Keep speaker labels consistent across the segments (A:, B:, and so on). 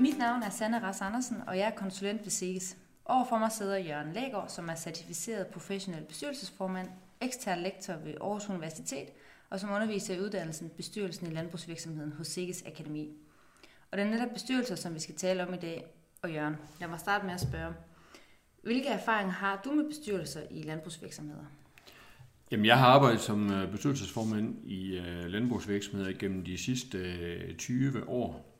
A: Mit navn er Sanne Ras Andersen, og jeg er konsulent ved SIGES. Overfor mig sidder Jørgen Lægaard, som er certificeret professionel bestyrelsesformand, ekstern lektor ved Aarhus Universitet, og som underviser i uddannelsen Bestyrelsen i Landbrugsvirksomheden hos SIGES Akademi. Og det er netop bestyrelser, som vi skal tale om i dag. Og Jørgen, lad mig starte med at spørge. Hvilke erfaringer har du med bestyrelser i landbrugsvirksomheder?
B: Jamen, jeg har arbejdet som øh, bestyrelsesformand i øh, landbrugsvirksomheder gennem de sidste øh, 20 år.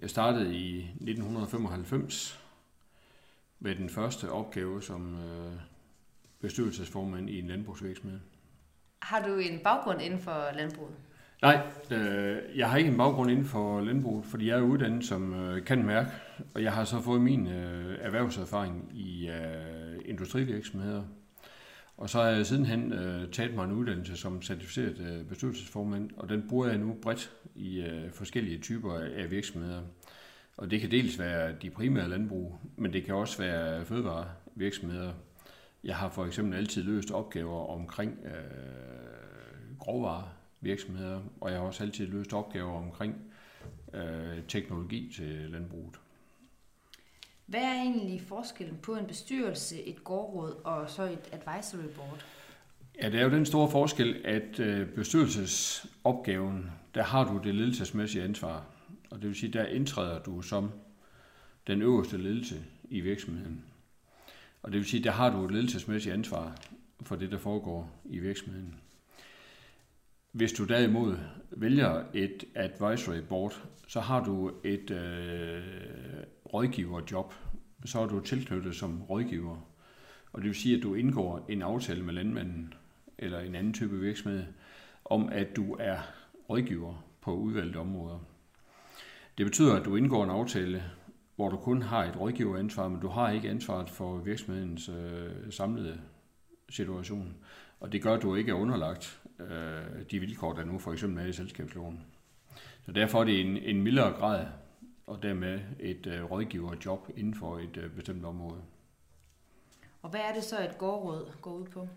B: Jeg startede i 1995 med den første opgave som bestyrelsesformand i en landbrugsvirksomhed.
A: Har du en baggrund inden for landbruget?
B: Nej, jeg har ikke en baggrund inden for landbruget, fordi jeg er uddannet som kan mærke, og jeg har så fået min erhvervserfaring i industrivirksomheder og så har jeg sidenhen øh, taget mig en uddannelse som certificeret øh, bestyrelsesformand, og den bruger jeg nu bredt i øh, forskellige typer af virksomheder. Og det kan dels være de primære landbrug, men det kan også være fødevarevirksomheder. Jeg har for eksempel altid løst opgaver omkring øh, grovvarevirksomheder, og jeg har også altid løst opgaver omkring øh, teknologi til landbruget.
A: Hvad er egentlig forskellen på en bestyrelse, et gårdråd og så et advisory board?
B: Ja, det er jo den store forskel, at øh, bestyrelsesopgaven, der har du det ledelsesmæssige ansvar. Og det vil sige, der indtræder du som den øverste ledelse i virksomheden. Og det vil sige, der har du et ledelsesmæssigt ansvar for det, der foregår i virksomheden. Hvis du derimod vælger et advisory board, så har du et øh, rådgiverjob, så er du tilknyttet som rådgiver. Og det vil sige, at du indgår en aftale med landmanden eller en anden type virksomhed om, at du er rådgiver på udvalgte områder. Det betyder, at du indgår en aftale, hvor du kun har et rådgiveransvar, men du har ikke ansvaret for virksomhedens øh, samlede situation. Og det gør, at du ikke er underlagt øh, de vilkår, der nu for eksempel er i selskabsloven. Så derfor er det en, en mildere grad og dermed et øh, rådgiverjob inden for et øh, bestemt område.
A: Og hvad er det så, et gårdråd går ud på?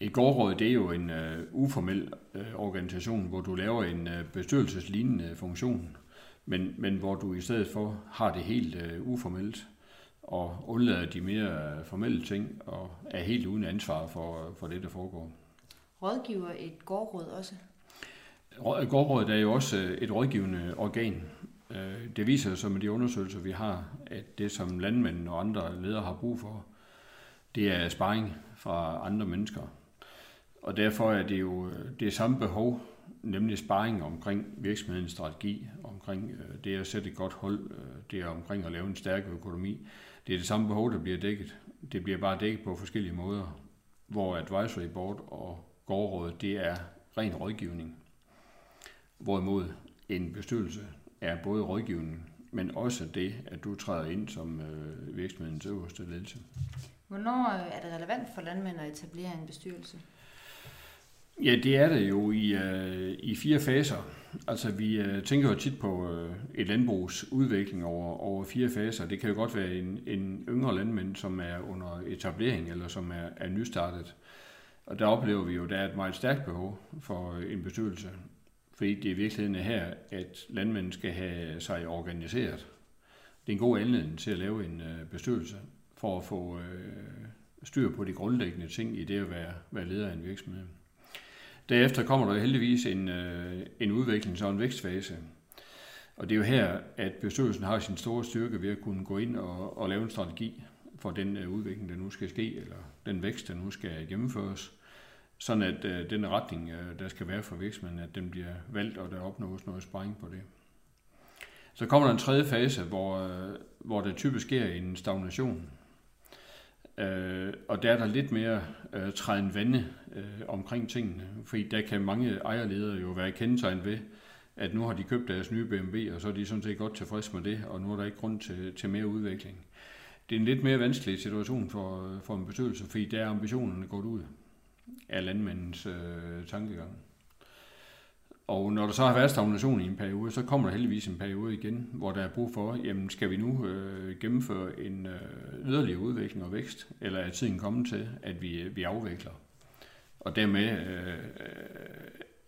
B: Et gårdråd det er jo en øh, uformel øh, organisation, hvor du laver en øh, bestyrelseslignende funktion, men, men hvor du i stedet for har det helt øh, uformelt og undlader de mere formelle ting og er helt uden ansvar for, for det, der foregår.
A: Rådgiver et gårdråd også?
B: Gårdrådet er jo også øh, et rådgivende organ, Øh, Øh, det viser sig med de undersøgelser, vi har, at det, som landmænd og andre ledere har brug for, det er sparring fra andre mennesker. Og derfor er det jo det samme behov, nemlig sparring omkring virksomhedens strategi, omkring øh, det at sætte et godt hold, øh, det er omkring at lave en stærk økonomi. Det er det samme behov, der bliver dækket. Det bliver bare dækket på forskellige måder, hvor advisory board og gårdrådet, det er ren rådgivning. Hvorimod en bestyrelse, er både rådgivning, men også det, at du træder ind som øh, virksomhedens øverste ledelse.
A: Hvornår er det relevant for landmænd at etablere en bestyrelse?
B: Ja, det er det jo i, øh, i fire faser. Altså, vi øh, tænker jo tit på øh, et landbrugs udvikling over, over fire faser. Det kan jo godt være en, en yngre landmænd, som er under etablering, eller som er, er nystartet. Og der oplever vi jo, at der er et meget stærkt behov for en bestyrelse. Fordi det er i virkeligheden her, at landmændene skal have sig organiseret. Det er en god anledning til at lave en øh, bestyrelse for at få øh, styr på de grundlæggende ting i det at være, være leder af en virksomhed. Derefter kommer der heldigvis en, øh, en udvikling og en vækstfase. Og det er jo her, at bestyrelsen har sin store styrke ved at kunne gå ind og, og lave en strategi for den udvikling, der nu skal ske, eller den vækst, der nu skal gennemføres sådan at øh, den retning, øh, der skal være for virksomheden, at den bliver valgt, og der opnås noget sparring på det. Så kommer der en tredje fase, hvor, øh, hvor der typisk sker en stagnation. Øh, og der er der lidt mere øh, træden vande øh, omkring tingene, fordi der kan mange ejerledere jo være kendetegnet ved, at nu har de købt deres nye BMW, og så er de sådan set godt tilfredse med det, og nu er der ikke grund til, til mere udvikling. Det er en lidt mere vanskelig situation for, øh, for en bestyrelse, fordi der er ambitionerne gået ud af landmændens øh, tankegang. Og når der så har været stagnation i en periode, så kommer der heldigvis en periode igen, hvor der er brug for, jamen skal vi nu øh, gennemføre en øh, yderligere udvikling og vækst, eller er tiden kommet til, at vi, øh, vi afvikler? Og dermed øh, øh,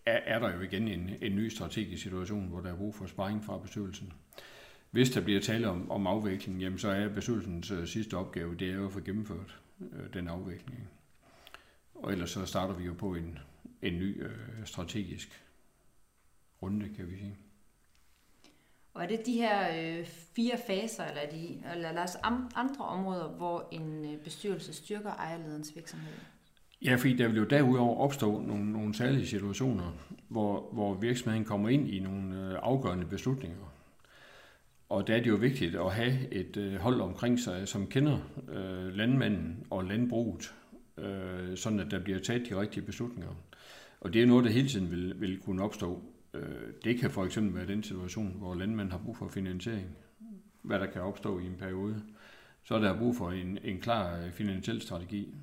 B: er, er der jo igen en, en ny strategisk situation, hvor der er brug for sparring fra bestyrelsen. hvis der bliver tale om, om afvikling, jamen så er bestyrelsens øh, sidste opgave, det er jo at få gennemført øh, den afvikling. Og ellers så starter vi jo på en, en ny øh, strategisk runde, kan vi sige.
A: Og er det de her øh, fire faser, eller, de, eller er der andre områder, hvor en øh, bestyrelse styrker ejerlederens virksomhed?
B: Ja, fordi der vil jo derudover opstå nogle, nogle særlige situationer, hvor, hvor virksomheden kommer ind i nogle øh, afgørende beslutninger. Og der er det jo vigtigt at have et øh, hold omkring sig, som kender øh, landmanden og landbruget, øh, sådan at der bliver taget de rigtige beslutninger. Og det er noget, der hele tiden vil, vil kunne opstå. Øh, det kan for eksempel være den situation, hvor landmanden har brug for finansiering, hvad der kan opstå i en periode. Så er der brug for en, en klar øh, finansiel strategi.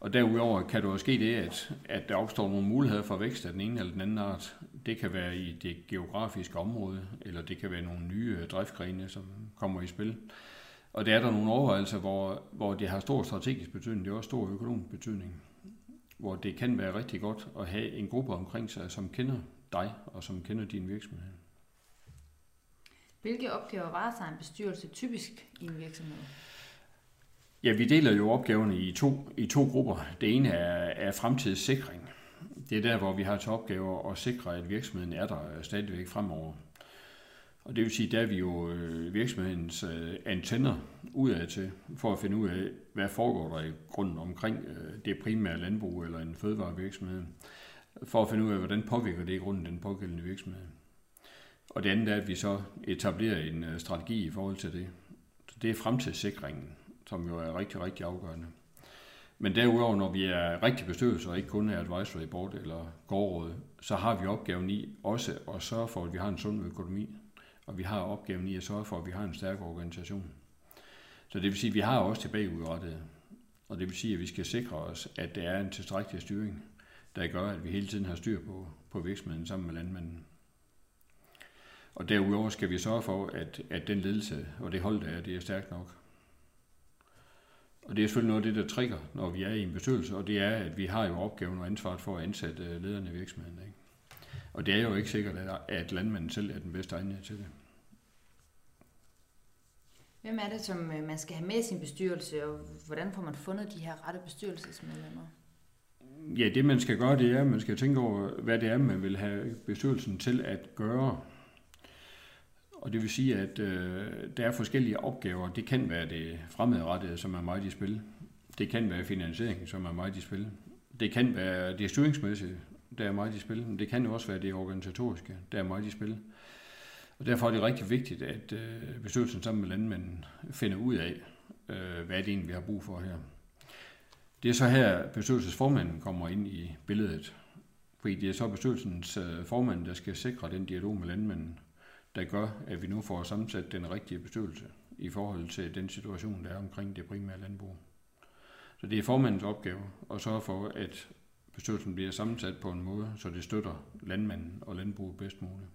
B: Og derudover kan det også ske det, at, at der opstår nogle muligheder for vækst af den ene eller den anden art. Det kan være i det geografiske område, eller det kan være nogle nye øh, driftgrene, som kommer i spil. Og der er der nogle overvejelser, hvor, hvor det har stor strategisk betydning, det har også stor økonomisk betydning. Hvor det kan være rigtig godt at have en gruppe omkring sig, som kender dig og som kender din virksomhed.
A: Hvilke opgaver varetager en bestyrelse typisk i en virksomhed?
B: Ja, vi deler jo opgaverne i to, i to grupper. Det ene er, er fremtidssikring. Det er der, hvor vi har til opgave at sikre, at virksomheden er der stadigvæk fremover. Og det vil sige, der er vi jo øh, virksomhedens øh, antenner udad til, for at finde ud af, hvad foregår der i grunden omkring øh, det primære landbrug eller en fødevarevirksomhed, for at finde ud af, hvordan påvirker det i grunden den pågældende virksomhed. Og det andet er, at vi så etablerer en strategi i forhold til det. Så det er fremtidssikringen som jo er rigtig, rigtig afgørende. Men derudover, når vi er rigtig bestyrelse og ikke kun er advisory board eller gårdråd, så har vi opgaven i også at sørge for, at vi har en sund økonomi, og vi har opgaven i at sørge for, at vi har en stærk organisation. Så det vil sige, at vi har også tilbageudrettet, og det vil sige, at vi skal sikre os, at der er en tilstrækkelig styring, der gør, at vi hele tiden har styr på, på virksomheden sammen med landmanden. Og derudover skal vi sørge for, at, at den ledelse og det hold, der er, det er stærkt nok. Og det er selvfølgelig noget af det, der trigger, når vi er i en bestyrelse, og det er, at vi har jo opgaven og ansvaret for at ansætte øh, lederne i virksomheden. Ikke? Og det er jo ikke sikkert, at landmanden selv er den bedste egnede til det.
A: Hvem er det, som øh, man skal have med i sin bestyrelse, og hvordan får man fundet de her rette bestyrelsesmedlemmer?
B: Ja, det man skal gøre, det er, at man skal tænke over, hvad det er, man vil have bestyrelsen til at gøre. Og det vil sige, at øh, der er forskellige opgaver. Det kan være det fremadrettede, som er meget i spil. Det kan være finansiering, som er meget i spil. Det kan være det styringsmæssige, der er meget i spil. Men det kan jo også være det organisatoriske, der er meget i spil. Og derfor er det rigtig vigtigt, at øh, bestyrelsen sammen med landmanden finder ud af, øh, hvad det egentlig vi har brug for her. Det er så her, bestyrelsesformanden kommer ind i billedet. Fordi det er så bestyrelsens øh, formand, der skal sikre den dialog med landmanden der gør, at vi nu får sammensat den rigtige bestyrelse i forhold til den situation, der er omkring det primære landbrug. Så det er formandens opgave at sørge for, at bestyrelsen bliver sammensat på en måde, så det støtter landmanden og landbruget bedst muligt.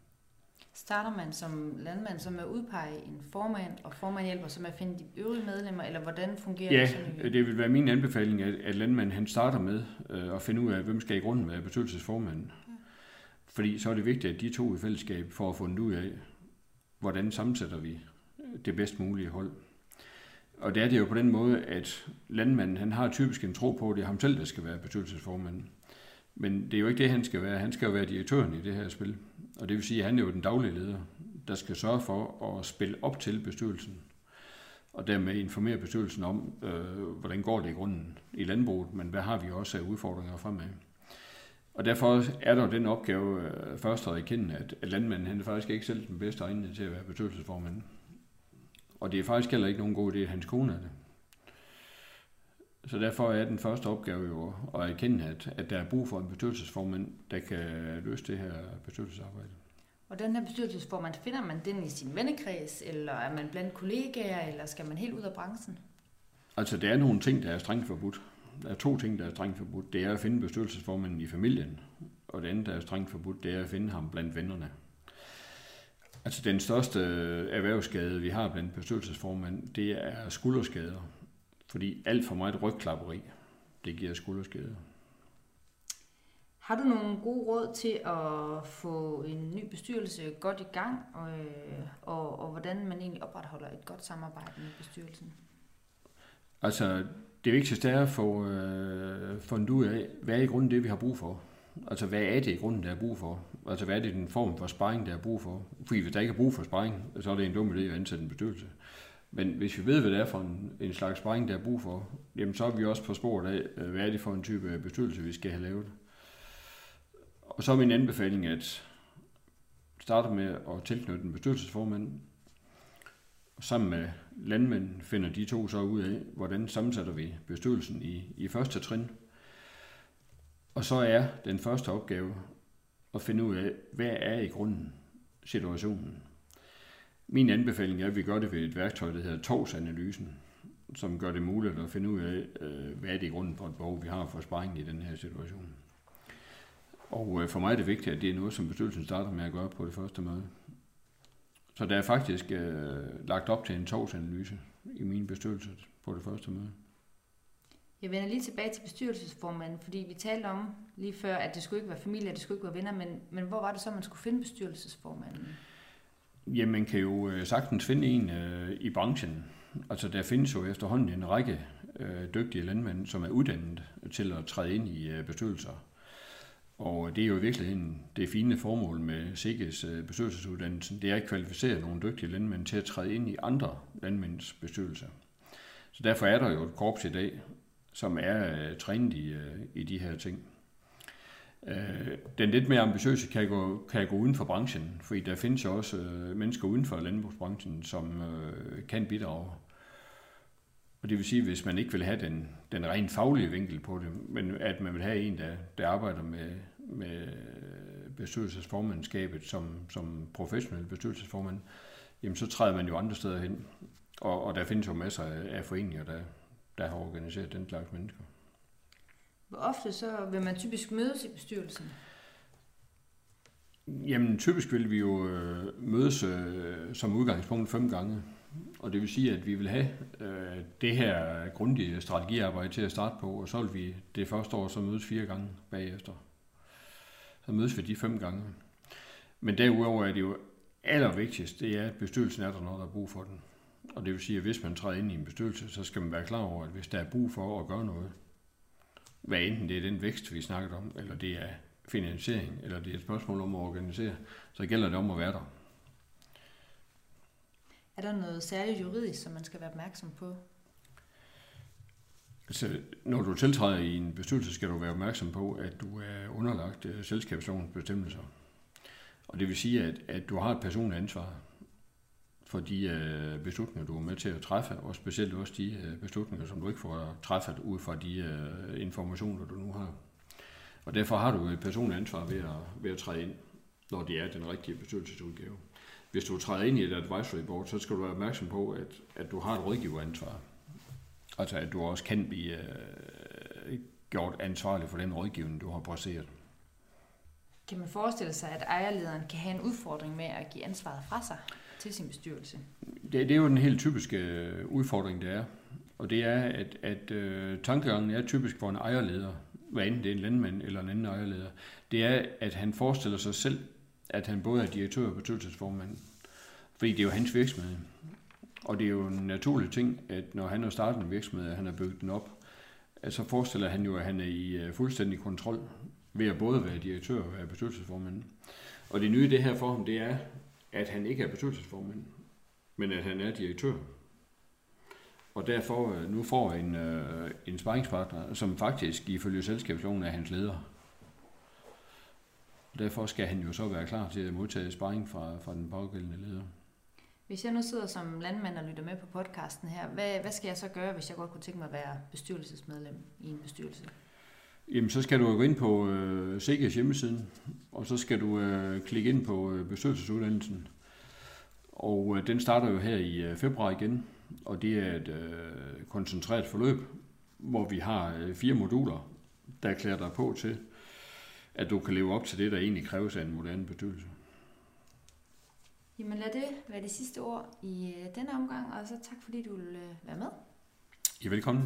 A: Starter man som landmand som at udpege en formand, og formand hjælper som at finde de øvrige medlemmer, eller hvordan fungerer
B: ja,
A: det
B: sådan? det vil være min anbefaling, at, at landmanden han starter med øh, at finde ud af, hvem skal i grunden være bestyrelsesformanden. Ja. Fordi så er det vigtigt, at de to i fællesskab får fundet ud af, hvordan sammensætter vi det bedst mulige hold. Og det er det jo på den måde, at landmanden han har typisk en tro på, at det er ham selv, der skal være bestyrelsesformand. Men det er jo ikke det, han skal være. Han skal jo være direktøren i det her spil. Og det vil sige, at han er jo den daglige leder, der skal sørge for at spille op til bestyrelsen. Og dermed informere bestyrelsen om, øh, hvordan går det i grunden i landbruget, men hvad har vi også af udfordringer fremad. Og derfor er der den opgave øh, først at erkende, at, at landmanden han er faktisk ikke selv den bedste egnede til at være bestyrelsesformand. Og det er faktisk heller ikke nogen god idé, at hans kone er det. Så derfor er den første opgave jo at erkende, at, at der er brug for en bestyrelsesformand, der kan løse det her bestyrelsesarbejde.
A: Og den her bestyrelsesformand, finder man den i sin vennekreds, eller er man blandt kollegaer, eller skal man helt ud af branchen?
B: Altså, der er nogle ting, der er strengt forbudt der er to ting, der er strengt forbudt. Det er at finde bestyrelsesformanden i familien, og det andet, der er strengt forbudt, det er at finde ham blandt vennerne. Altså den største erhvervsskade, vi har blandt bestyrelsesformand, det er skulderskader. Fordi alt for meget rygklapperi, det giver skulderskader.
A: Har du nogle gode råd til at få en ny bestyrelse godt i gang, og, og, og hvordan man egentlig opretholder et godt samarbejde med bestyrelsen?
B: Altså, det vigtigste er at få øh, fundet ud af, hvad er i grunden det, vi har brug for. Altså, hvad er det i grunden, der er brug for? Altså, hvad er det den form for sparring, der er brug for? Fordi hvis der ikke er brug for sparring, så er det en dum idé at ansætte en bestyrelse. Men hvis vi ved, hvad det er for en, en slags sparring, der er brug for, jamen så er vi også på sporet af, øh, hvad er det for en type bestyrelse, vi skal have lavet. Og så er min anbefaling at starte med at tilknytte en bestyrelsesformand. Sammen med landmænd finder de to så ud af, hvordan sammensætter vi bestyrelsen i, i første trin. Og så er den første opgave at finde ud af, hvad er i grunden situationen. Min anbefaling er, at vi gør det ved et værktøj, der hedder tovsanalysen, som gør det muligt at finde ud af, øh, hvad er det i grunden for et behov, vi har for sparring i den her situation. Og øh, for mig er det vigtigt, at det er noget, som bestyrelsen starter med at gøre på det første møde. Så der er faktisk øh, lagt op til en tovsanalyse i min bestyrelse på det første møde.
A: Jeg vender lige tilbage til bestyrelsesformanden, fordi vi talte om lige før, at det skulle ikke være familie, at det skulle ikke være venner, men, men hvor var det så, man skulle finde bestyrelsesformanden?
B: Jamen, man kan jo øh, sagtens finde en øh, i branchen. Altså, der findes jo efterhånden en række øh, dygtige landmænd, som er uddannet til at træde ind i øh, bestyrelser. Og det er jo i virkeligheden det fine formål med SIGGES øh, bestyrelsesuddannelsen, det er at kvalificere nogle dygtige landmænd til at træde ind i andre landmænds bestyrelser. Så derfor er der jo et korps i dag, som er øh, trænet i, øh, i de her ting. Øh, den lidt mere ambitiøse kan gå, kan gå uden for branchen, fordi der findes jo også øh, mennesker uden for landbrugsbranchen, som øh, kan bidrage. Og det vil sige, hvis man ikke vil have den, den rent faglige vinkel på det, men at man vil have en, der, der arbejder med, med bestyrelsesformandskabet som, som professionel bestyrelsesformand, jamen så træder man jo andre steder hen. Og, og der findes jo masser af foreninger, der, der har organiseret den slags mennesker.
A: Hvor ofte så vil man typisk mødes i bestyrelsen?
B: Jamen, typisk vil vi jo øh, mødes øh, som udgangspunkt fem gange. Og det vil sige, at vi vil have øh, det her grundige strategiarbejde til at starte på, og så vil vi det første år så mødes fire gange bagefter. Så mødes vi de fem gange. Men derudover er det jo allervigtigst, det er, at bestyrelsen er der, når der er brug for den. Og det vil sige, at hvis man træder ind i en bestyrelse, så skal man være klar over, at hvis der er brug for at gøre noget, hvad enten det er den vækst, vi snakker om, eller det er finansiering, eller det er et spørgsmål om at organisere, så gælder det om at være der.
A: Er der noget særligt juridisk, som man skal være opmærksom på?
B: Altså, når du tiltræder i en bestyrelse, skal du være opmærksom på, at du er underlagt uh, selskabslovens bestemmelser. Og det vil sige, at, at du har et personligt ansvar for de øh, beslutninger, du er med til at træffe, og specielt også de øh, beslutninger, som du ikke får træffet ud fra de uh, informationer, du nu har. Og derfor har du et personligt ansvar ved at, ved at træde ind, når det er den rigtige bestyrelsesudgave. Hvis du træder ind i et advisory board, så skal du være opmærksom på, at, at du har et rådgiveransvar. Altså at du også kan blive øh, gjort ansvarlig for den rådgivning, du har præsteret.
A: Kan man forestille sig, at ejerlederen kan have en udfordring med at give ansvaret fra sig? Til sin bestyrelse?
B: Det, det er jo den helt typiske øh, udfordring, det er. Og det er, at, at øh, tankegangen er typisk for en ejerleder, hvad enten det er en landmand eller en anden ejerleder, det er, at han forestiller sig selv, at han både er direktør og bestyrelsesformand. Fordi det er jo hans virksomhed. Og det er jo en naturlig ting, at når han har startet en virksomhed, og han har bygget den op, så forestiller han jo, at han er i øh, fuldstændig kontrol ved at både være direktør og være bestyrelsesformand. Og det nye det her for ham, det er, at han ikke er bestyrelsesformand, men at han er direktør. Og derfor øh, nu får en, øh, en sparringspartner, som faktisk ifølge selskabsloven er hans leder. Og derfor skal han jo så være klar til at modtage sparring fra, fra den pågældende leder.
A: Hvis jeg nu sidder som landmand og lytter med på podcasten her, hvad, hvad skal jeg så gøre, hvis jeg godt kunne tænke mig at være bestyrelsesmedlem i en bestyrelse?
B: Jamen, så skal du gå ind på øh, Sikkes hjemmesiden, og så skal du øh, klikke ind på øh, bestyrelsesuddannelsen. Og øh, den starter jo her i øh, februar igen, og det er et øh, koncentreret forløb, hvor vi har øh, fire moduler, der klæder dig på til, at du kan leve op til det, der egentlig kræves af en moderne bestyrelse.
A: Jamen lad det være det sidste ord i øh, denne omgang, og så tak fordi du vil øh, være med.
B: I er velkommen.